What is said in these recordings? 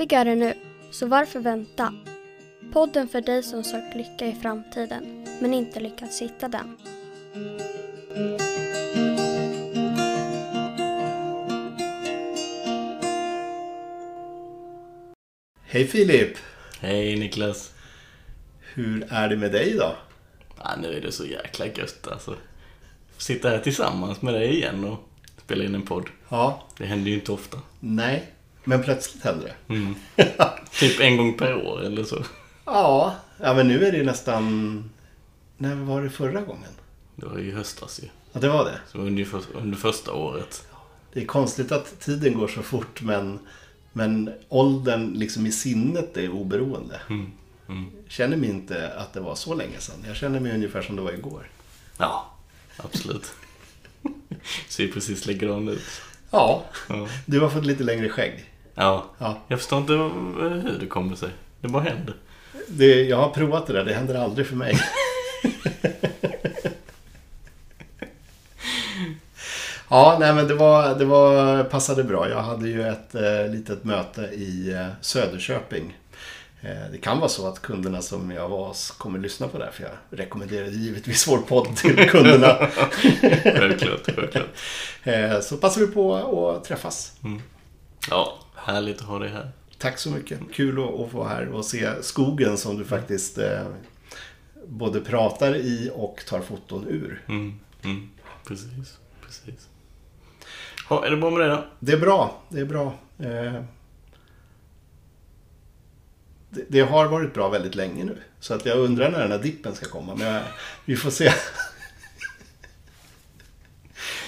Lyckligare nu, så varför vänta? Podden för dig som sökt lycka i framtiden, men inte lyckats hitta den. Hej Filip! Hej Niklas. Hur är det med dig då? Ja, nu är det så jäkla gött alltså. Sitta här tillsammans med dig igen och spela in en podd. Ja, Det händer ju inte ofta. nej, men plötsligt händer det. Mm. Typ en gång per år eller så. Ja, ja men nu är det ju nästan... När var det förra gången? Det var ju i höstas ju. Ja, det var det. Så under, under första året. Det är konstigt att tiden går så fort men, men åldern liksom i sinnet är oberoende. Mm. Mm. Känner mig inte att det var så länge sedan. Jag känner mig ungefär som det var igår. Ja, absolut. Ser ju precis likadan ut. Ja, Ja. du har fått lite längre skägg. Ja. Ja, Jag förstår inte hur det kommer sig. Det bara händer. det, jag har provat det där, det händer aldrig för mig. Ja, nej men det var, det var, passade bra. Jag hade ju ett eh, litet möte i eh, Söderköping. Eh, det kan vara så att kunderna som jag var kommer lyssna på det här, för jag rekommenderade givetvis vår podd till kunderna. Självklart, självklart. eh, så passar vi på att träffas. Ja, härligt att ha dig här. Tack så mycket. Kul att, få här och se skogen som du faktiskt eh, både pratar i och tar foton ur. Mm. Mm. Precis, precis. Ja, är det bra med dig då? Det är bra. Det är bra. Eh, det, det har varit bra väldigt länge nu. Så att jag undrar när den här dippen ska komma. Men jag, vi får se.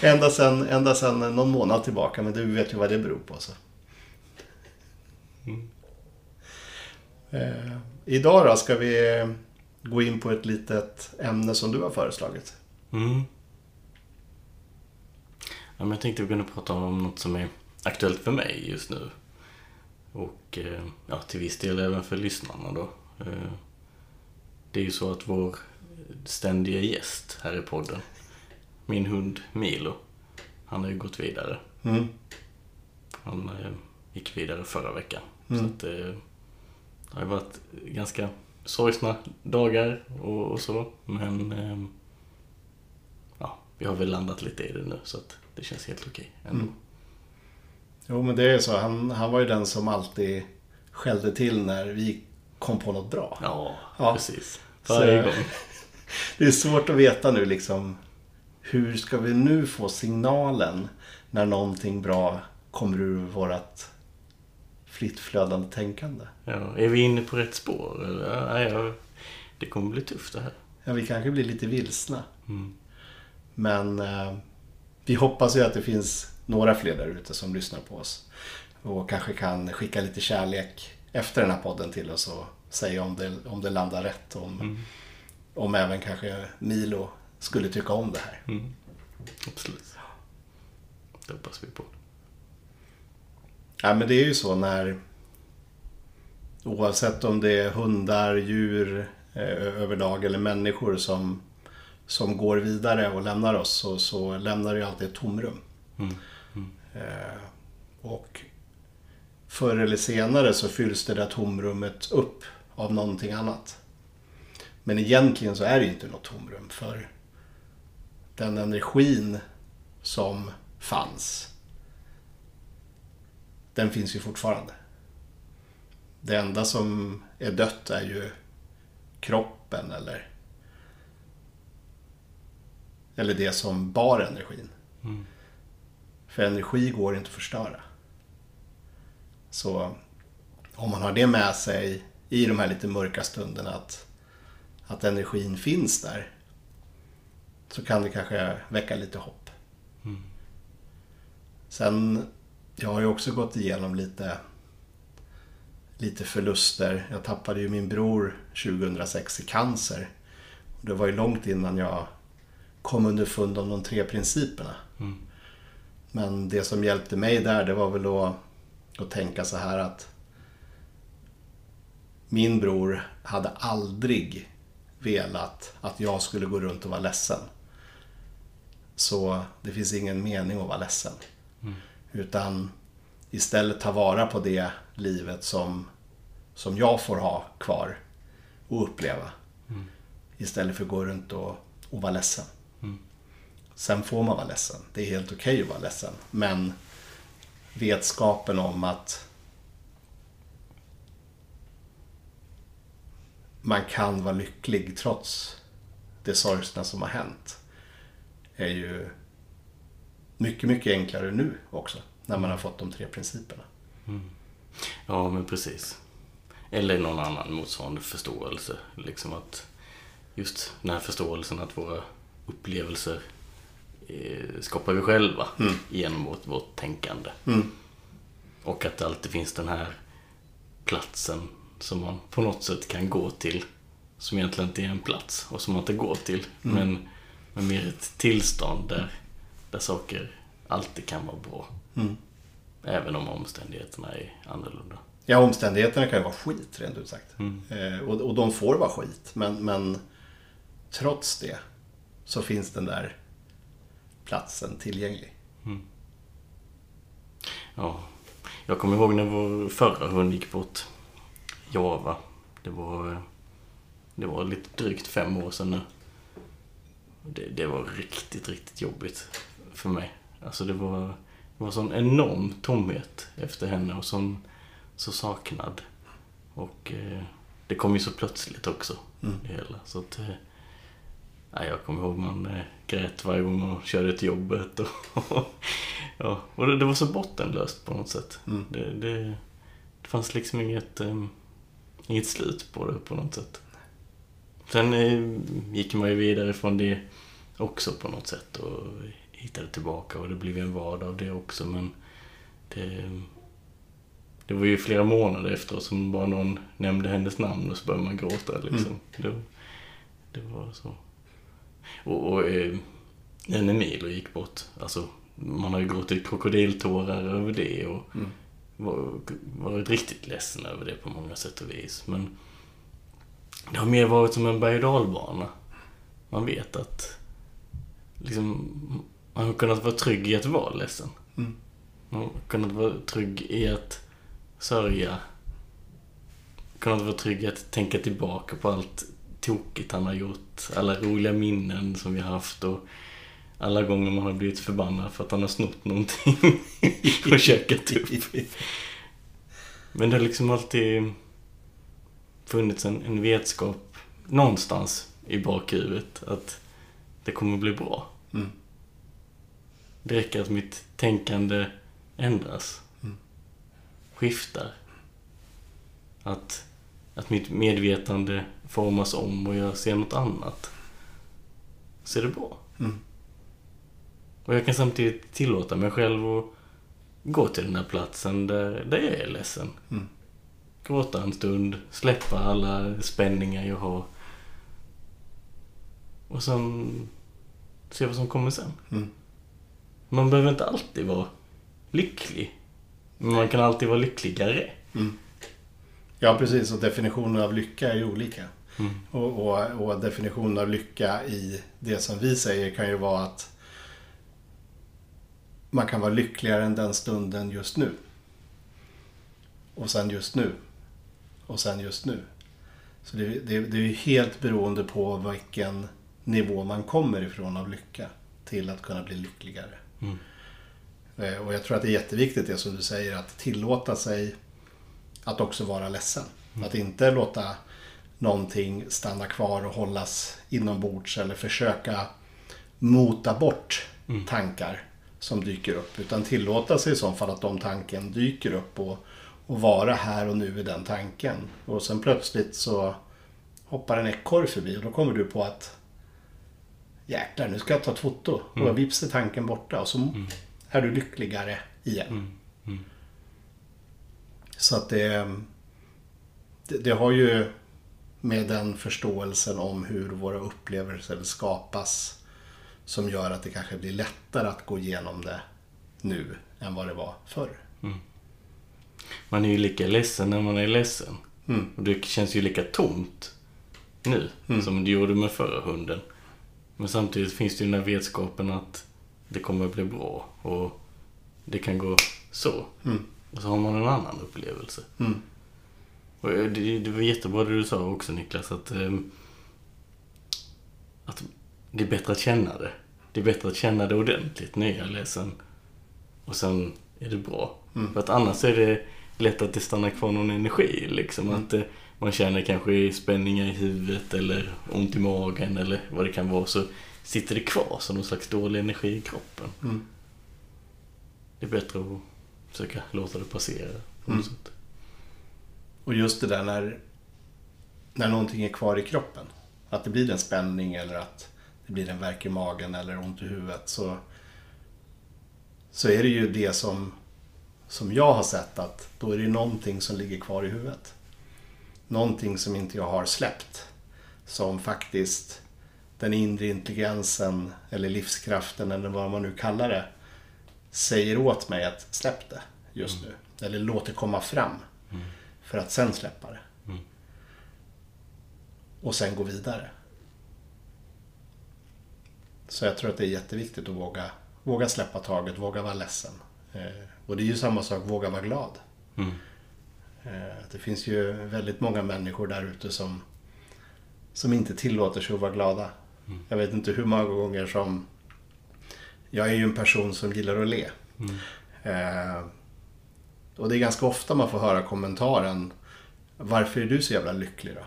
ända, sen, ända sen någon månad tillbaka. Men du vet ju vad det beror på. Så. Eh, idag då ska vi gå in på ett litet ämne som du har föreslagit. Mm. Ja, men jag tänkte vi kunde prata om något som är aktuellt för mig just nu. Och eh, ja, till viss del även för lyssnarna då. Eh, Det är ju så att vår ständiga gäst här i podden, min hund Milo, han har ju gått vidare. Mm. Han eh, gick vidare förra veckan. Mm. Så att, eh, det har ju varit ganska sorgsna dagar och, och så. Men eh, ja, vi har väl landat lite i det nu så att det känns helt okej ändå. Mm. Jo, men det är så. Han, han var ju den som alltid skällde till när vi kom på något bra. Ja, Ja. precis. Varje gång. Det är svårt att veta nu liksom. Hur ska vi nu få signalen när någonting bra kommer ur vårat fritt flödande tänkande? Ja, är vi inne på rätt spår? Eller? Ja, det kommer bli tufft det här. Ja, vi kanske blir lite vilsna. Mm. Men eh, vi hoppas ju att det finns några fler där ute som lyssnar på oss. Och kanske kan skicka lite kärlek efter den här podden till oss och säga om det, om det landar rätt. Om, Mm. om även kanske Milo skulle tycka om det här. Mm. Absolut. Det hoppas vi på. Ja, men det är ju så när oavsett om det är hundar, djur eh, överlag eller människor som, som går vidare och lämnar oss så, så lämnar det ju alltid ett tomrum. Mm. Eh, och förr eller senare så fylls det där tomrummet upp av någonting annat. Men egentligen så är det inte något tomrum för den energin som fanns den finns ju fortfarande. Det enda som är dött är ju kroppen eller eller det som bar energin. Mm. För energi går inte att förstöra. Så om man har det med sig i de här lite mörka stunderna att, att energin finns där så kan det kanske väcka lite hopp. Mm. Sen, jag har ju också gått igenom lite, lite förluster. Jag tappade ju min bror 2006 i cancer. Det var ju långt innan jag kom underfund om de tre principerna. Mm. Men det som hjälpte mig där, det var väl att, att tänka så här att min bror hade aldrig velat att jag skulle gå runt och vara ledsen. Så det finns ingen mening att vara ledsen. Mm. Utan istället ta vara på det livet som, som jag får ha kvar och uppleva. Istället för att gå runt och, och vara ledsen. Sen får man vara ledsen. Det är helt okej att vara ledsen. Men vetskapen om att man kan vara lycklig trots det sorgsna som har hänt är ju mycket, mycket enklare nu också. När man har fått de tre principerna. Ja, men precis. Eller någon annan motsvarande förståelse. Liksom att just den här förståelsen att våra upplevelser eh, skapar vi själva genom vårt, vårt tänkande. Mm. Och att det alltid finns den här platsen som man på något sätt kan gå till. Som egentligen inte är en plats och som man inte går till. Men, men mer ett tillstånd där, där saker alltid kan vara bra. Mm. Även om omständigheterna är annorlunda. Ja, omständigheterna kan ju vara skit rent ut sagt. Mm. Eh, och, och de får vara skit. Men, men trots det så finns den där platsen tillgänglig. Ja, jag kommer ihåg när vår förra hund gick bort. Java. Det var, det var lite drygt fem år sedan nu. Det, det var riktigt, riktigt jobbigt för mig. Alltså det var, det var sån enorm tomhet efter henne och sån, så saknad. Och eh, det kom ju så plötsligt också. Det hela. Så att, eh, ja, jag kommer ihåg man eh, grät varje gång man körde till jobbet. Och, ja, och det, det var så bottenlöst på något sätt. Mm. Det, det, det fanns liksom inget, eh, inget slut på det på något sätt. Sen eh, gick man ju vidare från det också på något sätt och hittade tillbaka och det blev en vardag av det också men det, det var ju flera månader efteråt som bara någon nämnde hennes namn och så började man gråta liksom. Det, det var så. Och, och eh, när Emilio gick bort, alltså man har ju gråtit krokodiltårar över det och var, varit riktigt ledsen över det på många sätt och vis. Men det har mer varit som en berg och dalbana. Man vet att liksom, man har kunnat vara trygg i att vara ledsen. Mm. Man har kunnat vara trygg i att sörja. Kunnat vara trygg i att tänka tillbaka på allt tokigt han har gjort. Alla roliga minnen som vi har haft och alla gånger man har blivit förbannad för att han har snott någonting och käkat upp. Men det har liksom alltid funnits en, en vetskap någonstans i bakhuvudet att det kommer bli bra. Mm. Det räcker att mitt tänkande ändras. Mm. Skiftar. Att, att mitt medvetande formas om och jag ser något annat. Så är det bra. Mm. Och jag kan samtidigt tillåta mig själv att gå till den här platsen där, där jag är ledsen. Mm. Gråta en stund, släppa alla spänningar jag har. Och sen se vad som kommer sen. Mm. Man behöver inte alltid vara lycklig. Men man kan alltid vara lyckligare. Ja, precis. Och definitionen av lycka är ju olika. Mm. Och, och, och definitionen av lycka i det som vi säger kan ju vara att man kan vara lyckligare än den stunden just nu. Och sen just nu. Och sen just nu. Så det, det, det är ju helt beroende på vilken nivå man kommer ifrån av lycka till att kunna bli lyckligare. Mm. Eh, Och jag tror att det är jätteviktigt det som du säger att tillåta sig att också vara ledsen. Att inte låta någonting stanna kvar och hållas inombords eller försöka mota bort tankar som dyker upp. Utan tillåta sig i så fall att de tanken dyker upp och, och vara här och nu i den tanken. Och sen plötsligt så hoppar en ekorre förbi och då kommer du på att jäklar nu ska jag ta ett foto. Och vips är tanken borta och så är du lyckligare igen. Så att det, det, det har ju med den förståelsen om hur våra upplevelser skapas som gör att det kanske blir lättare att gå igenom det nu än vad det var förr. Man är ju lika ledsen när man är ledsen. Mm. Och det känns ju lika tomt nu som det gjorde med förra hunden. Men samtidigt finns det ju den här vetskapen att det kommer att bli bra och det kan gå så. Mm. Och så har man en annan upplevelse. Mm. Och det, det var jättebra det du sa också Niklas, att, ehm, att det är bättre att känna det. Det är bättre att känna det ordentligt när jag ledsen. Och sen är det bra. Mm. För att annars är det lätt att det stannar kvar någon energi. Liksom. Mm. Att eh, man känner kanske spänningar i huvudet eller ont i magen eller vad det kan vara. Så sitter det kvar som någon slags dålig energi i kroppen. Mm. Det är bättre att försöka låta det passera. På något Mm. sätt. Och just det där när, när någonting är kvar i kroppen. Att det blir en spänning eller att det blir en värk i magen eller ont i huvudet. Så, så är det ju det som, som jag har sett att då är det någonting som ligger kvar i huvudet. Någonting som inte jag har släppt. Som faktiskt den inre intelligensen eller livskraften eller vad man nu kallar det säger åt mig att släpp det just nu. Eller låt det komma fram. För att sen släppa det. Mm. Och sen gå vidare. Så jag tror att det är jätteviktigt att våga, våga släppa taget, våga vara ledsen. Eh, och det är ju samma sak, våga vara glad. Mm. Eh, det finns ju väldigt många människor där ute som, som inte tillåter sig att vara glada. Jag vet inte hur många gånger som... Jag är ju en person som gillar att le. Mm. Eh, och det är ganska ofta man får höra kommentaren Varför är du så jävla lycklig då?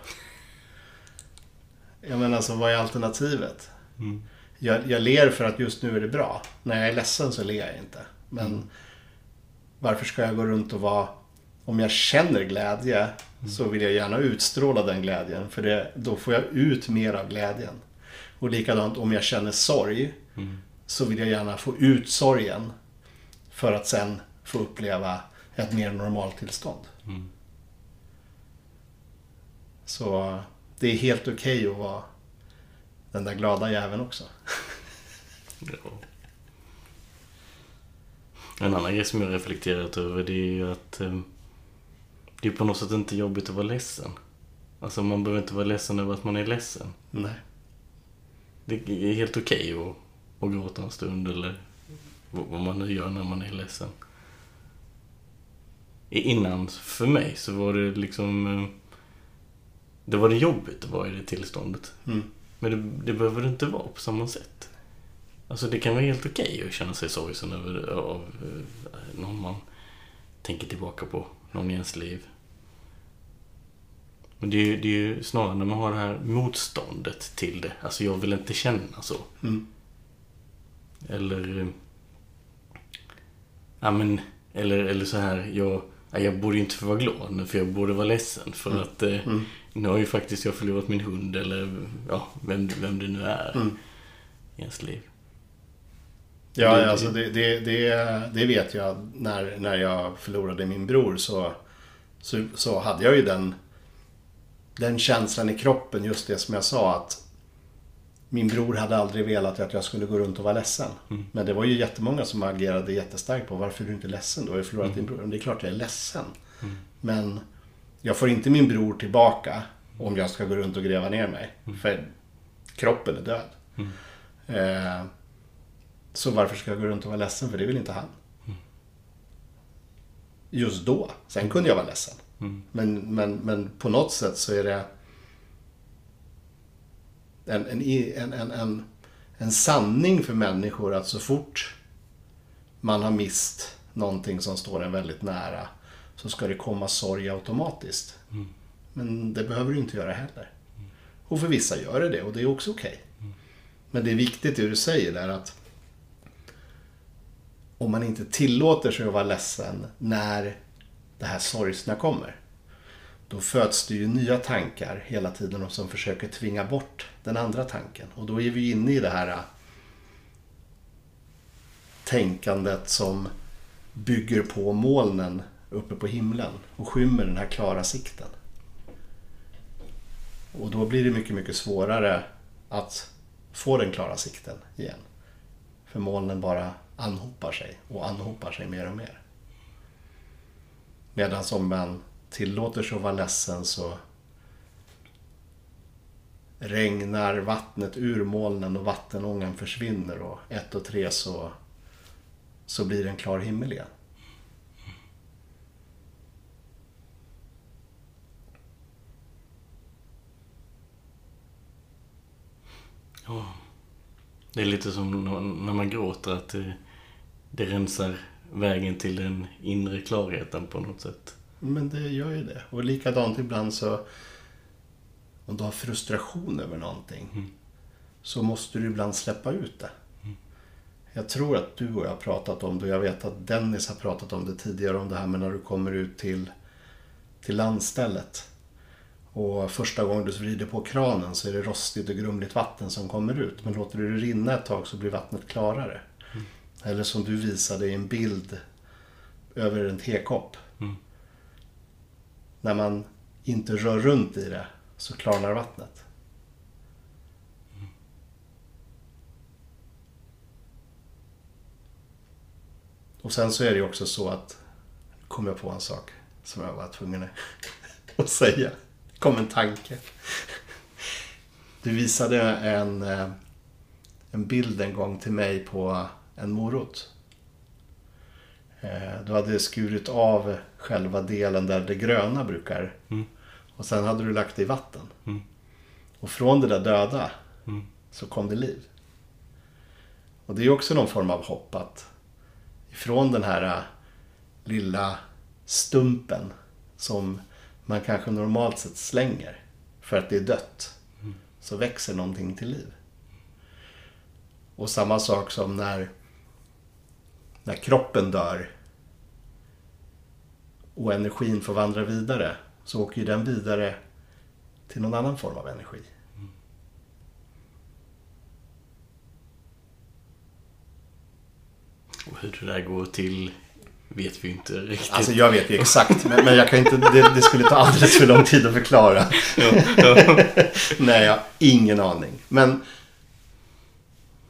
Jag menar alltså, vad är alternativet? Mm. Jag, jag ler för att just nu är det bra. När jag är ledsen så ler jag inte. Men varför ska jag gå runt och vara... Om jag känner glädje så vill jag gärna utstråla den glädjen. För det, då får jag ut mer av glädjen. Och likadant om jag känner sorg Mm. så vill jag gärna få ut sorgen. För att sen få uppleva ett mer normalt tillstånd. Mm. Så det är helt okej att vara den där glada jäveln också. Ja. En annan grej som jag reflekterat över det är ju att eh, det är på något sätt inte jobbigt att vara ledsen. Alltså man behöver inte vara ledsen över att man är ledsen. Nej. Det är helt okej att, att gråta en stund eller vad man nu gör när man är ledsen. Innan, för mig, så var det liksom... eh, Det var det jobbigt att vara i det tillståndet. Mm. Men det, det behöver det inte vara på samma sätt. Alltså det kan vara helt okej att känna sig sorgsen över av eh, någon man tänker tillbaka på, någon i ens liv. Men det är, ju, det är ju snarare när man har det här motståndet till det. Alltså jag vill inte känna så. Mm. Eller... Ja men, eller, eller så här, jag, ja, jag borde inte få vara glad nu för jag borde vara ledsen för Mm. att eh, Mm. nu har ju faktiskt jag förlorat min hund eller ja, vem, vem det nu är Mm. i ens liv. Ja, Det- alltså det, det, det, det vet jag. När, när jag förlorade min bror så, så, så hade jag ju den, den känslan i kroppen, just det som jag sa att min bror hade aldrig velat att jag skulle gå runt och vara ledsen. Mm. Men det var ju jättemånga som agerade jättestarkt på varför är du inte ledsen? Du har ju förlorat din bror. Men det är klart jag är ledsen. Mm. Men jag får inte min bror tillbaka om jag ska gå runt och gräva ner mig. För kroppen är död. Mm. Eh, så varför ska jag gå runt och vara ledsen? För det vill inte han. Just då. Sen kunde jag vara ledsen. Mm. Men, men, men på något sätt så är det en, en, en, en, en, sanning för människor att så fort man har mist någonting som står en väldigt nära så ska det komma sorg automatiskt. Mm. Men det behöver du inte göra heller. Och för vissa gör det det och det är också okej. Men det är viktigt det du säger där att om man inte tillåter sig att vara ledsen när det här sorgsna kommer. Då föds det ju nya tankar hela tiden och som försöker tvinga bort den andra tanken. Och då är vi inne i det här äh, tänkandet som bygger på molnen uppe på himlen och skymmer den här klara sikten. Och då blir det mycket, mycket svårare att få den klara sikten igen. För molnen bara anhopar sig och anhopar sig mer och mer. Medan om man tillåter sig att vara ledsen så regnar vattnet ur molnen och vattenångan försvinner och ett och tre så, så blir det en klar himmel igen. Det är lite som när man gråter att det, det rensar vägen till den inre klarheten på något sätt. Men det gör ju det. Och likadant ibland så om du har frustration över någonting Mm. så måste du ibland släppa ut det. Jag tror att du och jag har pratat om det och jag vet att Dennis har pratat om det tidigare om det här med när du kommer ut till, till landstället. Och första gången du vrider på kranen så är det rostigt och grumligt vatten som kommer ut. Men låter du det rinna ett tag så blir vattnet klarare. Eller som du visade i en bild över en tekopp. Mm. När man inte rör runt i det så klarnar vattnet. Och sen så är det ju också så att, kom jag på en sak som jag var tvungen att säga. Det kom en tanke. Du visade en, eh, en bild en gång till mig på en morot. Eh, Du hade skurit av själva delen där det gröna brukar. Mm. Och sen hade du lagt det i vatten. Mm. Och från det där döda Mm. så kom det liv. Och det är också någon form av hopp att ifrån den här äh, lilla stumpen som man kanske normalt sett slänger för att det är dött så växer någonting till liv. Och samma sak som när, när kroppen dör och energin får vandra vidare så åker ju den vidare till någon annan form av energi. Och hur det där går till vet vi inte riktigt. Alltså jag vet ju exakt, men, men jag kan inte, det, det skulle ta alldeles för lång tid att förklara. ja, ja. Nej, jag har ingen aning. Men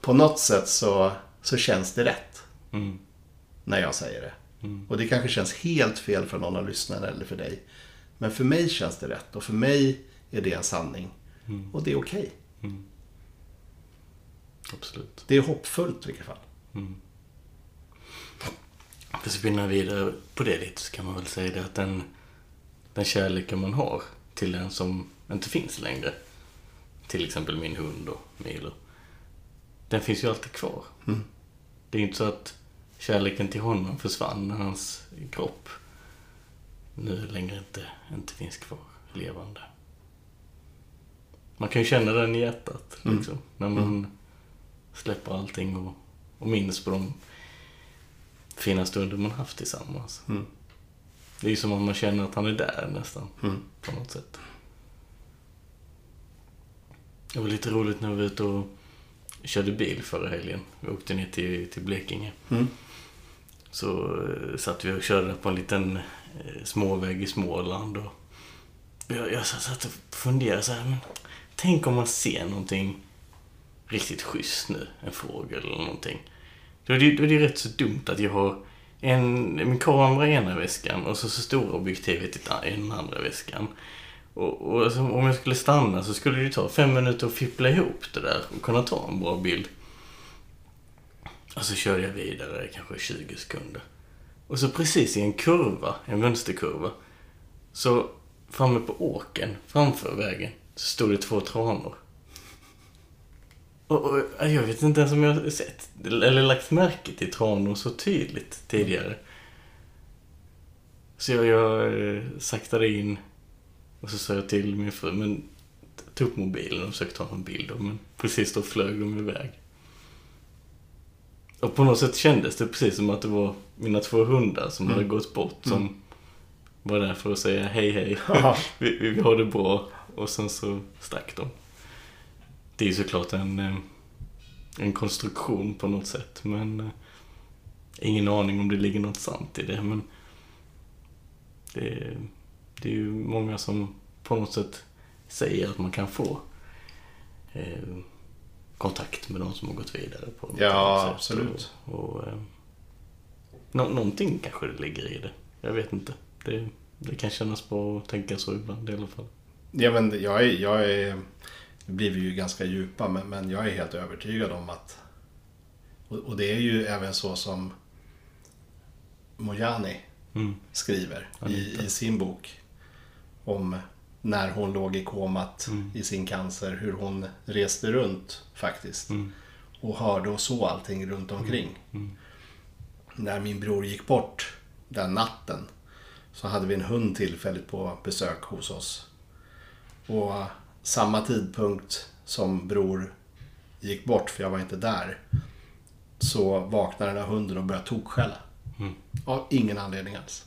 på något sätt så, så känns det rätt Mm. När jag säger det. Mm. Och det kanske känns helt fel för någon av lyssnarna eller för dig. Men för mig känns det rätt och för mig är det en sanning. Mm. Och det är okej. Absolut. Det är hoppfullt i vilket fall. För att spinna vidare på det lite så kan man väl säga det att den, den kärleken man har till den som inte finns längre. Till exempel min hund och Milo. Den finns ju alltid kvar. Mm. Det är inte så att kärleken till honom försvann när hans kropp nu längre inte, inte finns kvar levande. Man kan ju känna den i hjärtat Mm. liksom. När man släpper allting och, och minns på de fina stunder man haft tillsammans. Mm. Det är ju som om man känner att han är där nästan, Mm. på något sätt. Det var lite roligt när vi var ute och körde bil förra helgen. Vi åkte ner till, till Blekinge. Mm. Så eh, satt vi och körde på en liten eh, småväg i Småland. Och jag, jag satt och funderade så här, men tänk om man ser någonting riktigt schysst nu, en fågel eller någonting. Då är det, då är det rätt så dumt att jag har en, min kamera i ena väskan och så, så stora objektivet i den andra väskan. Och, och alltså, om jag skulle stanna så skulle det ju ta fem minuter att fippla ihop det där och kunna ta en bra bild. Och så körde jag vidare kanske 20 sekunder. Och så precis i en kurva, en vänsterkurva, så framme på åken framför vägen så stod det två tranor. Och, och jag vet inte ens om jag har sett eller lagt märke till tranor så tydligt tidigare. Så jag, jag eh, saktade in och så sa jag till min fru, men ta upp mobilen och försök ta en bild. Men precis då flög de iväg. Och på något sätt kändes det precis som att det var mina två hundar som hade gått bort som var där för att säga hej hej, vi, vi, vi har det bra. Och sen så stack de. Det är såklart en, eh, en konstruktion på något sätt men eh, ingen aning om det ligger något sant i det men det, är- det är ju många som på något sätt säger att man kan få eh, kontakt med de som har gått vidare på något Ja, sätt. absolut. Och, och, eh, nå- någonting kanske det ligger i det. Jag vet inte. Det, det kan kännas bra att tänka så ibland i alla fall. Ja, men jag är, jag är, nu blir vi ju ganska djupa, men, men jag är helt övertygad om att och, och det är ju även så som Mojani Mm. skriver i, i sin bok om när hon låg i komat Mm. i sin cancer, hur hon reste runt faktiskt. Mm. Och hörde och såg allting runt omkring. Mm. När min bror gick bort den natten så hade vi en hund tillfälligt på besök hos oss. Och samma tidpunkt som bror gick bort, för jag var inte där, så vaknade den där hunden och började tokskälla. Mm. Av ingen anledning alls.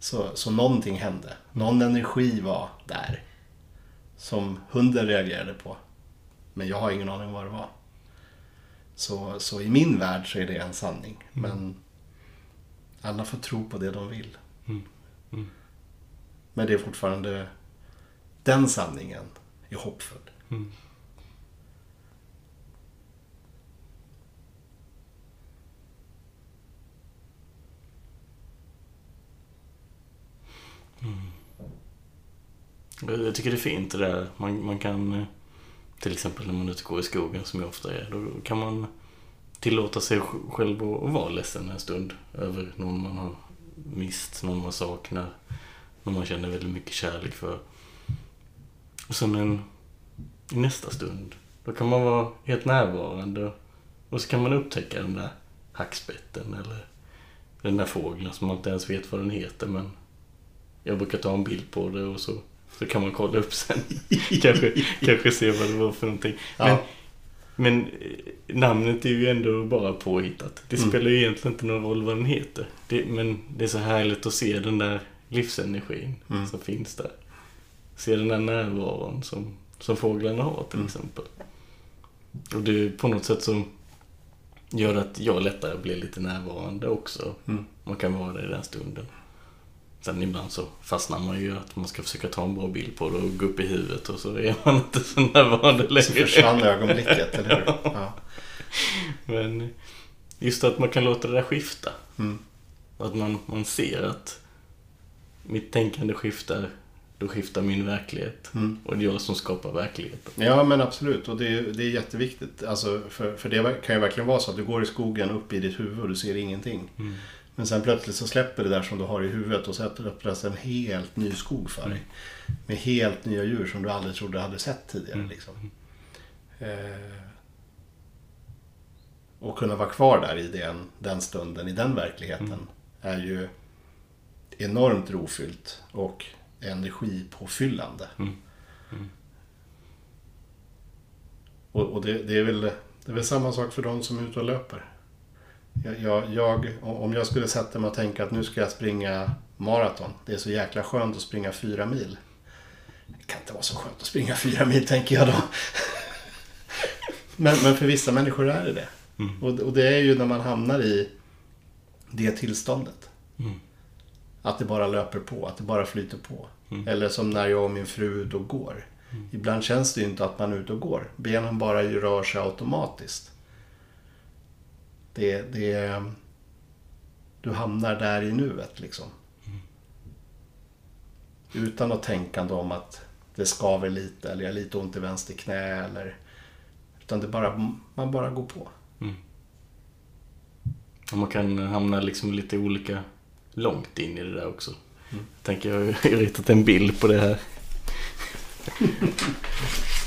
Så, så någonting hände. Någon energi var där. Som hunden reagerade på. Men jag har ingen aning om vad det var. Så, så i min värld så är det en sanning. Men alla får tro på det de vill. Mm. Mm. Men det är fortfarande den sanningen är hoppfull. Mm. Jag tycker det är fint det där. Man, man kan, eh, till exempel när man är ute och går i skogen som jag ofta är, då kan man tillåta sig själv att att vara ledsen en stund över någon man har mist, någon man saknar, någon man känner väldigt mycket kärlek för. Och sen en, i nästa stund, då kan man vara helt närvarande och så kan man upptäcka den där hackspetten eller den där fågeln som man inte ens vet vad den heter men jag brukar ta en bild på det och så, så kan man kolla upp sen. kanske, kanske se vad det var för någonting. Men, Ja. men eh, namnet är ju ändå bara påhittat. Det Mm. spelar ju egentligen inte någon roll vad den heter. Det, men det är så härligt att se den där livsenergin Mm. som finns där. Se den där närvaron som, som fåglarna har till Mm. exempel. Och det är på något sätt som gör att jag lättare blir lite närvarande också. Mm. Man kan vara där i den stunden. Sen ibland så fastnar man ju att man ska försöka ta en bra bild på det och gå upp i huvudet och så är man inte så närvarande Så längre. försvann ögonblicket, eller hur? Ja. Men just att man kan låta det där skifta. Mm. Att man, man ser att mitt tänkande skiftar, då skiftar min verklighet. Mm. Och det är jag som skapar verkligheten. Ja men absolut och det är, det är jätteviktigt. Alltså, för, för det kan ju verkligen vara så att du går i skogen upp i ditt huvud och du ser ingenting. Mm. Men sen plötsligt så släpper det där som du har i huvudet och så öppnas en helt ny skog för dig. Med helt nya djur som du aldrig trodde hade sett tidigare. Mm. Liksom. Eh, och kunna vara kvar där i den, den stunden, i den verkligheten, Mm. är ju enormt rofyllt och energipåfyllande. Mm. Mm. Och, och det, det, är väl, det är väl samma sak för de som är ute och löper. Jag, jag, jag, om jag skulle sätta mig och tänka att nu ska jag springa maraton. Det är så jäkla skönt att springa fyra mil. Det kan inte vara så skönt att springa fyra mil tänker jag då. Men, men för vissa människor är det det. Mm. Och, och det är ju när man hamnar i det tillståndet. Mm. Att det bara löper på, att det bara flyter på. Mm. Eller som när jag och min fru då går. Ibland känns det ju inte att man är ute och går. Benen bara rör sig automatiskt. Det, det, du hamnar där i nuet liksom. Utan att tänkande om att det skaver lite eller jag har lite ont i vänster knä eller... Utan det bara, man bara går på. Och man kan hamna liksom lite olika långt in i det där också. Mm. Jag tänker, jag har ju ritat en bild på det här.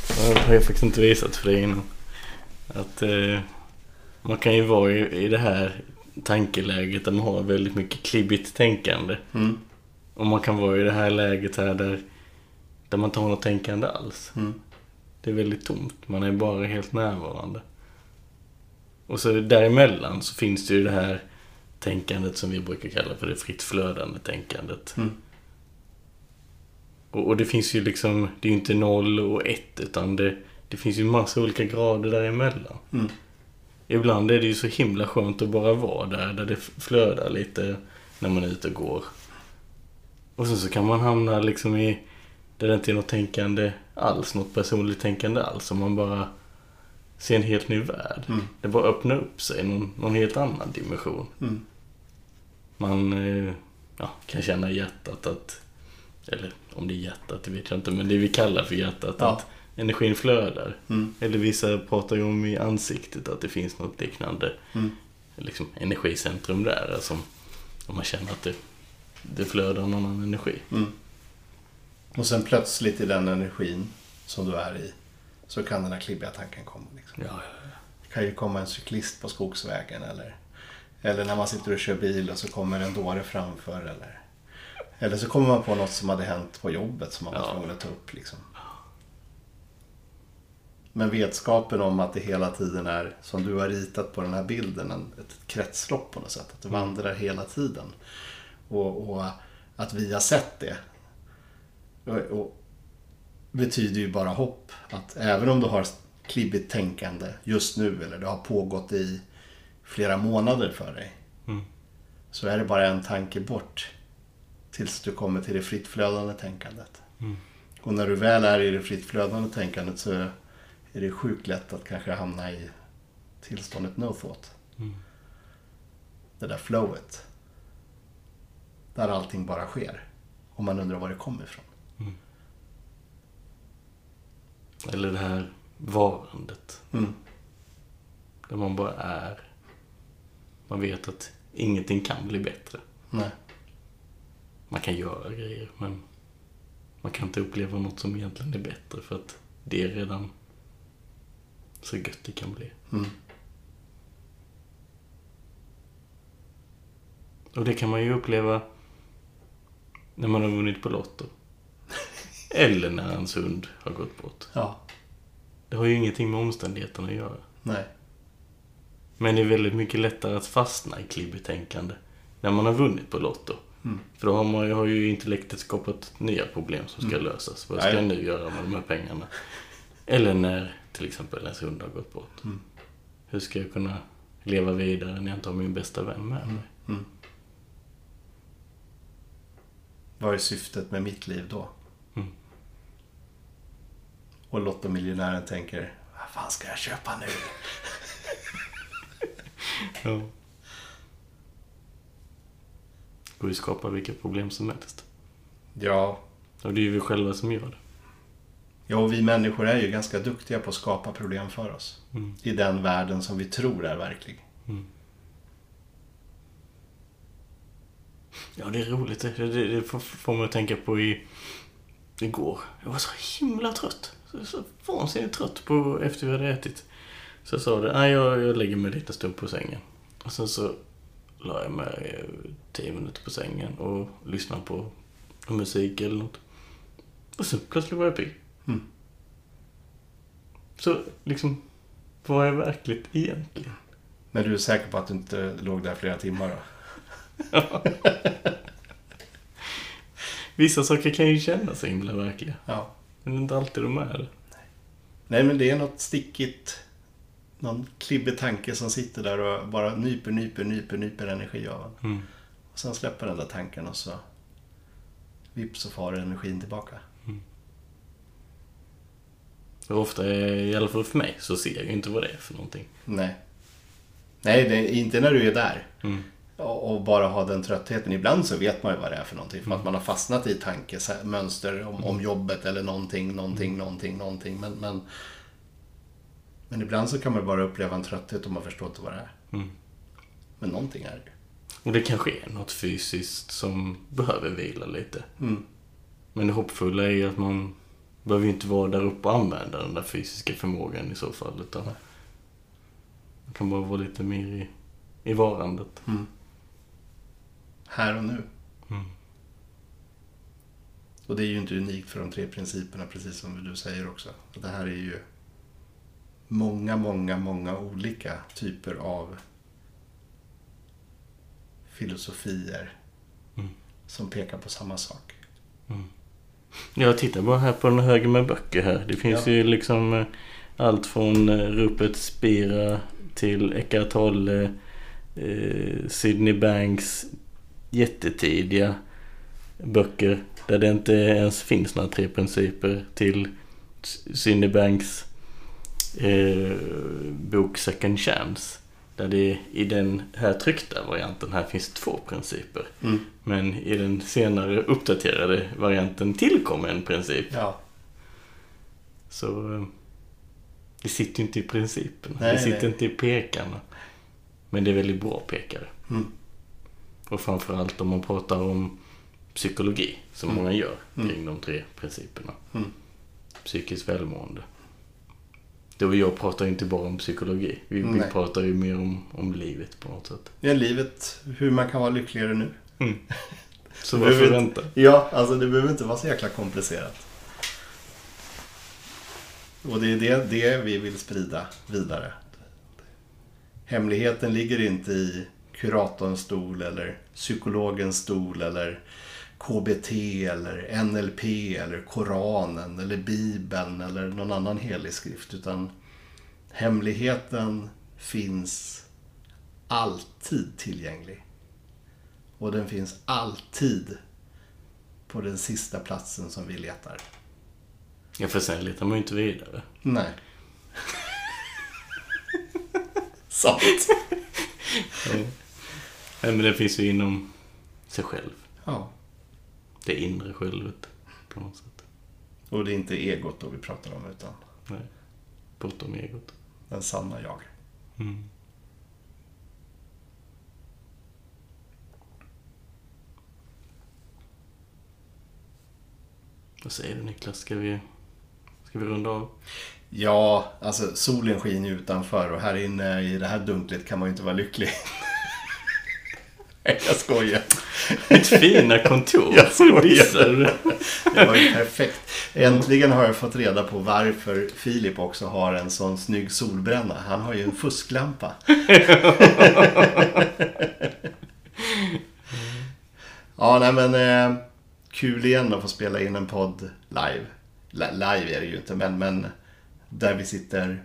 Det har jag faktiskt inte visat för dig innan. Att eh, man kan ju vara i, i det här tankeläget där man har väldigt mycket klibbigt tänkande. Mm. Och man kan vara i det här läget här där, där man inte har något tänkande alls. Mm. Det är väldigt tomt. Man är bara helt närvarande. Och så däremellan så finns det ju det här tänkandet som vi brukar kalla för det fritt flödande tänkandet. Mm. Och, och det finns ju liksom, det är ju inte noll och ett utan det, det finns ju massa olika grader däremellan. Mm. Ibland är det ju så himla skönt att bara vara där, där det flödar lite när man är ute och går. Och sen så kan man hamna liksom i, där det inte är något tänkande alls, något personligt tänkande alls. Och man bara ser en helt ny värld. Mm. Det bara öppnar upp sig, någon, någon helt annan dimension. Mm. Man eh, ja, kan känna i hjärtat att, eller om det är hjärtat, det vet jag inte, men det vi kallar för hjärtat, Ja. att energin flödar. Mm. Eller vissa pratar ju om i ansiktet att det finns något liknande Mm. liksom, energicentrum där. Alltså, om man känner att det, det flödar någon annan energi. Mm. Och sen plötsligt i den energin som du är i så kan den här klibbiga tanken komma. Liksom. Ja, ja, Det kan ju komma en cyklist på skogsvägen eller, eller när man sitter och kör bil och så kommer en dåre framför. Eller, eller så kommer man på något som hade hänt på jobbet som man var Ja. tvungen att ta upp. Liksom. Men vetskapen om att det hela tiden är, som du har ritat på den här bilden, en, ett kretslopp på något sätt. Att det vandrar hela tiden. Och, och att vi har sett det. Och, och betyder ju bara hopp. Att även om du har klibbigt tänkande just nu eller det har pågått i flera månader för dig. Mm. Så är det bara en tanke bort tills du kommer till det fritt flödande tänkandet. Mm. Och när du väl är i det fritt flödande tänkandet så är det sjukt lätt att kanske hamna i tillståndet no thought. Mm. Det där flowet. Där allting bara sker. Och man undrar var det kommer ifrån. Eller det här varandet. Mm. Där man bara är. Man vet att ingenting kan bli bättre. Nej. Man kan göra grejer, men man kan inte uppleva något som egentligen är bättre för att det är redan så gött det kan bli. Mm. Och det kan man ju uppleva när man har vunnit på Lotto. Eller när ens hund har gått bort. Ja. Det har ju ingenting med omständigheterna att göra. Nej. Men det är väldigt mycket lättare att fastna i klibbetänkande när man har vunnit på Lotto. Mm. För då har, man, har ju intellektet skapat nya problem som ska Mm. lösas. Vad ska ja. jag nu göra med de här pengarna? Eller när till exempel ens hund har gått bort. Mm. Hur ska jag kunna leva vidare när jag inte har min bästa vän med mig? Mm. Vad är syftet med mitt liv då? Mm. Och Lottomiljonären tänker, vad fan ska jag köpa nu? Ja. Och vi skapar vilka problem som helst. Ja, Och det är ju vi själva som gör det. Ja och vi människor är ju ganska duktiga på att skapa problem för oss. Mm. I den världen som vi tror är verklig. Mm. Ja, det är roligt. Det, det, det får, får man att tänka på i, igår. Jag var så himla trött. Så, så vansinnigt trött på efter vi hade ätit. Så jag sa det, nej jag, jag lägger mig lite stund på sängen. Och sen så la jag mig eh, tio minuter på sängen och lyssnade på musik eller något. Och så plötsligt var jag pigg. Mm. Så liksom, vad är verkligt egentligen? Men du är säker på att du inte låg där flera timmar då? Vissa saker kan ju kännas så himla verkliga. Ja. Men inte alltid de är det. Nej, men det är något stickigt. Någon klibbig tanke som sitter där och bara nyper, nyper, nyper, nyper energi av en. Mm. Och sen släpper den där tanken och så vips så far energin tillbaka. För ofta, är- i alla fall för mig, så ser jag ju inte vad det är för någonting. Nej. Nej, det är inte när du är där. Mm. Och och bara ha den tröttheten. Ibland så vet man ju vad det är för någonting. För att man har fastnat i tankemönster om, om jobbet eller någonting, någonting, någonting, någonting. Men, men, men ibland så kan man bara uppleva en trötthet och man förstår inte vad det är. Mm. Men någonting är det. Och det kanske är något fysiskt som behöver vila lite. Mm. Men det hoppfulla är ju att man behöver ju inte vara där uppe och använda den där fysiska förmågan i så fall. Utan man kan bara vara lite mer i, i varandet. Mm. Här och nu. Mm. Och det är ju inte unikt för de tre principerna, precis som du säger också. Det här är ju många, många, många olika typer av filosofier Mm. som pekar på samma sak. Jag tittar bara här på den högen med böcker här. Det finns Ja. ju liksom eh, allt från eh, Rupert Spira till Eckart Tolle, eh, Sydney Banks jättetidiga böcker där det inte ens finns några tre principer till S- Sydney Banks eh, bok Second Chance. Där det i den här tryckta varianten här finns två principer. Mm. Men i den senare uppdaterade varianten tillkommer en princip. Ja, Så eh, det sitter ju inte i principerna. Nej, det sitter nej. inte i pekarna. Men det är väldigt bra pekare. Mm. Och framförallt om man pratar om psykologi som Mm. många gör Mm. kring de tre principerna. Mm. Psykiskt välmående. Du och jag pratar ju inte bara om psykologi. Vi, vi pratar ju mer om, om livet på något sätt. Ja, livet, hur man kan vara lyckligare nu. Så Du varför vänta? Ja, alltså det behöver inte vara så jäkla komplicerat. Och det är det, det vi vill sprida vidare. Hemligheten ligger inte i kuratorns stol eller psykologens stol eller KBT eller NLP eller Koranen eller Bibeln eller någon annan helig skrift. Utan hemligheten finns alltid tillgänglig. Och den finns alltid på den sista platsen som vi letar. Ja, för sen letar man ju inte vidare. Nej. Sant. Nej, men det finns ju inom sig själv. Ja. Det inre självet på något sätt. Och det är inte egot då vi pratar om utan Nej. Bortom egot. den sanna jag. Mm. Vad säger du Niklas? Ska vi, ska vi runda av? Ja, alltså solen skiner utanför och här inne i det här dunklet kan man ju inte vara lycklig. Nej, jag skojar. Mitt fina kontor. Jag skojar. Det? Var ju perfekt. Äntligen har jag fått reda på varför Filip också har en sån snygg solbränna. Han har ju en fusklampa. ja, nej men eh, kul igen att få spela in en podd live. Li- live är det ju inte, men, men där vi sitter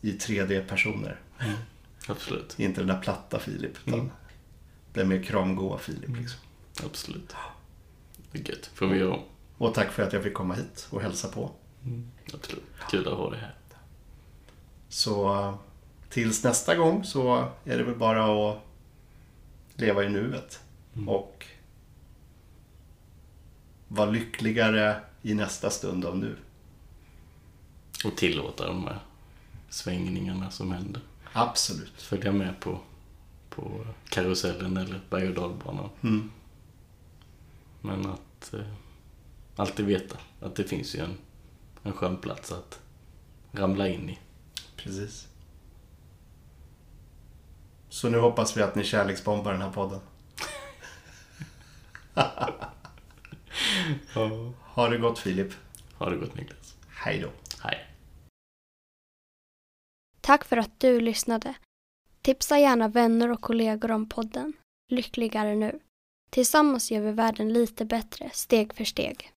i 3D-personer. Absolut. Inte den där platta Filip, utan Mm. Den mer kramgoa Filip. Liksom. Absolut. Det är gött. Får vi göra om. Och tack för att jag fick komma hit och hälsa på. Absolut. Kul att ha dig här. Så tills nästa gång så är det väl bara att leva i nuet. Och vara lyckligare i nästa stund av nu. Och tillåta de här svängningarna som händer. Absolut. Följa med på, på karusellen eller berg och dalbanan. Mm. Men att eh, alltid veta att det finns ju en, en skön plats att ramla in i. Precis. Så nu hoppas vi att ni kärleksbombar den här podden. Ha det gott Filip. Ha det gott Niklas. Hej då. Hej. Tack för att du lyssnade. Tipsa gärna vänner och kollegor om podden Lyckligare nu. Tillsammans gör vi världen lite bättre steg för steg.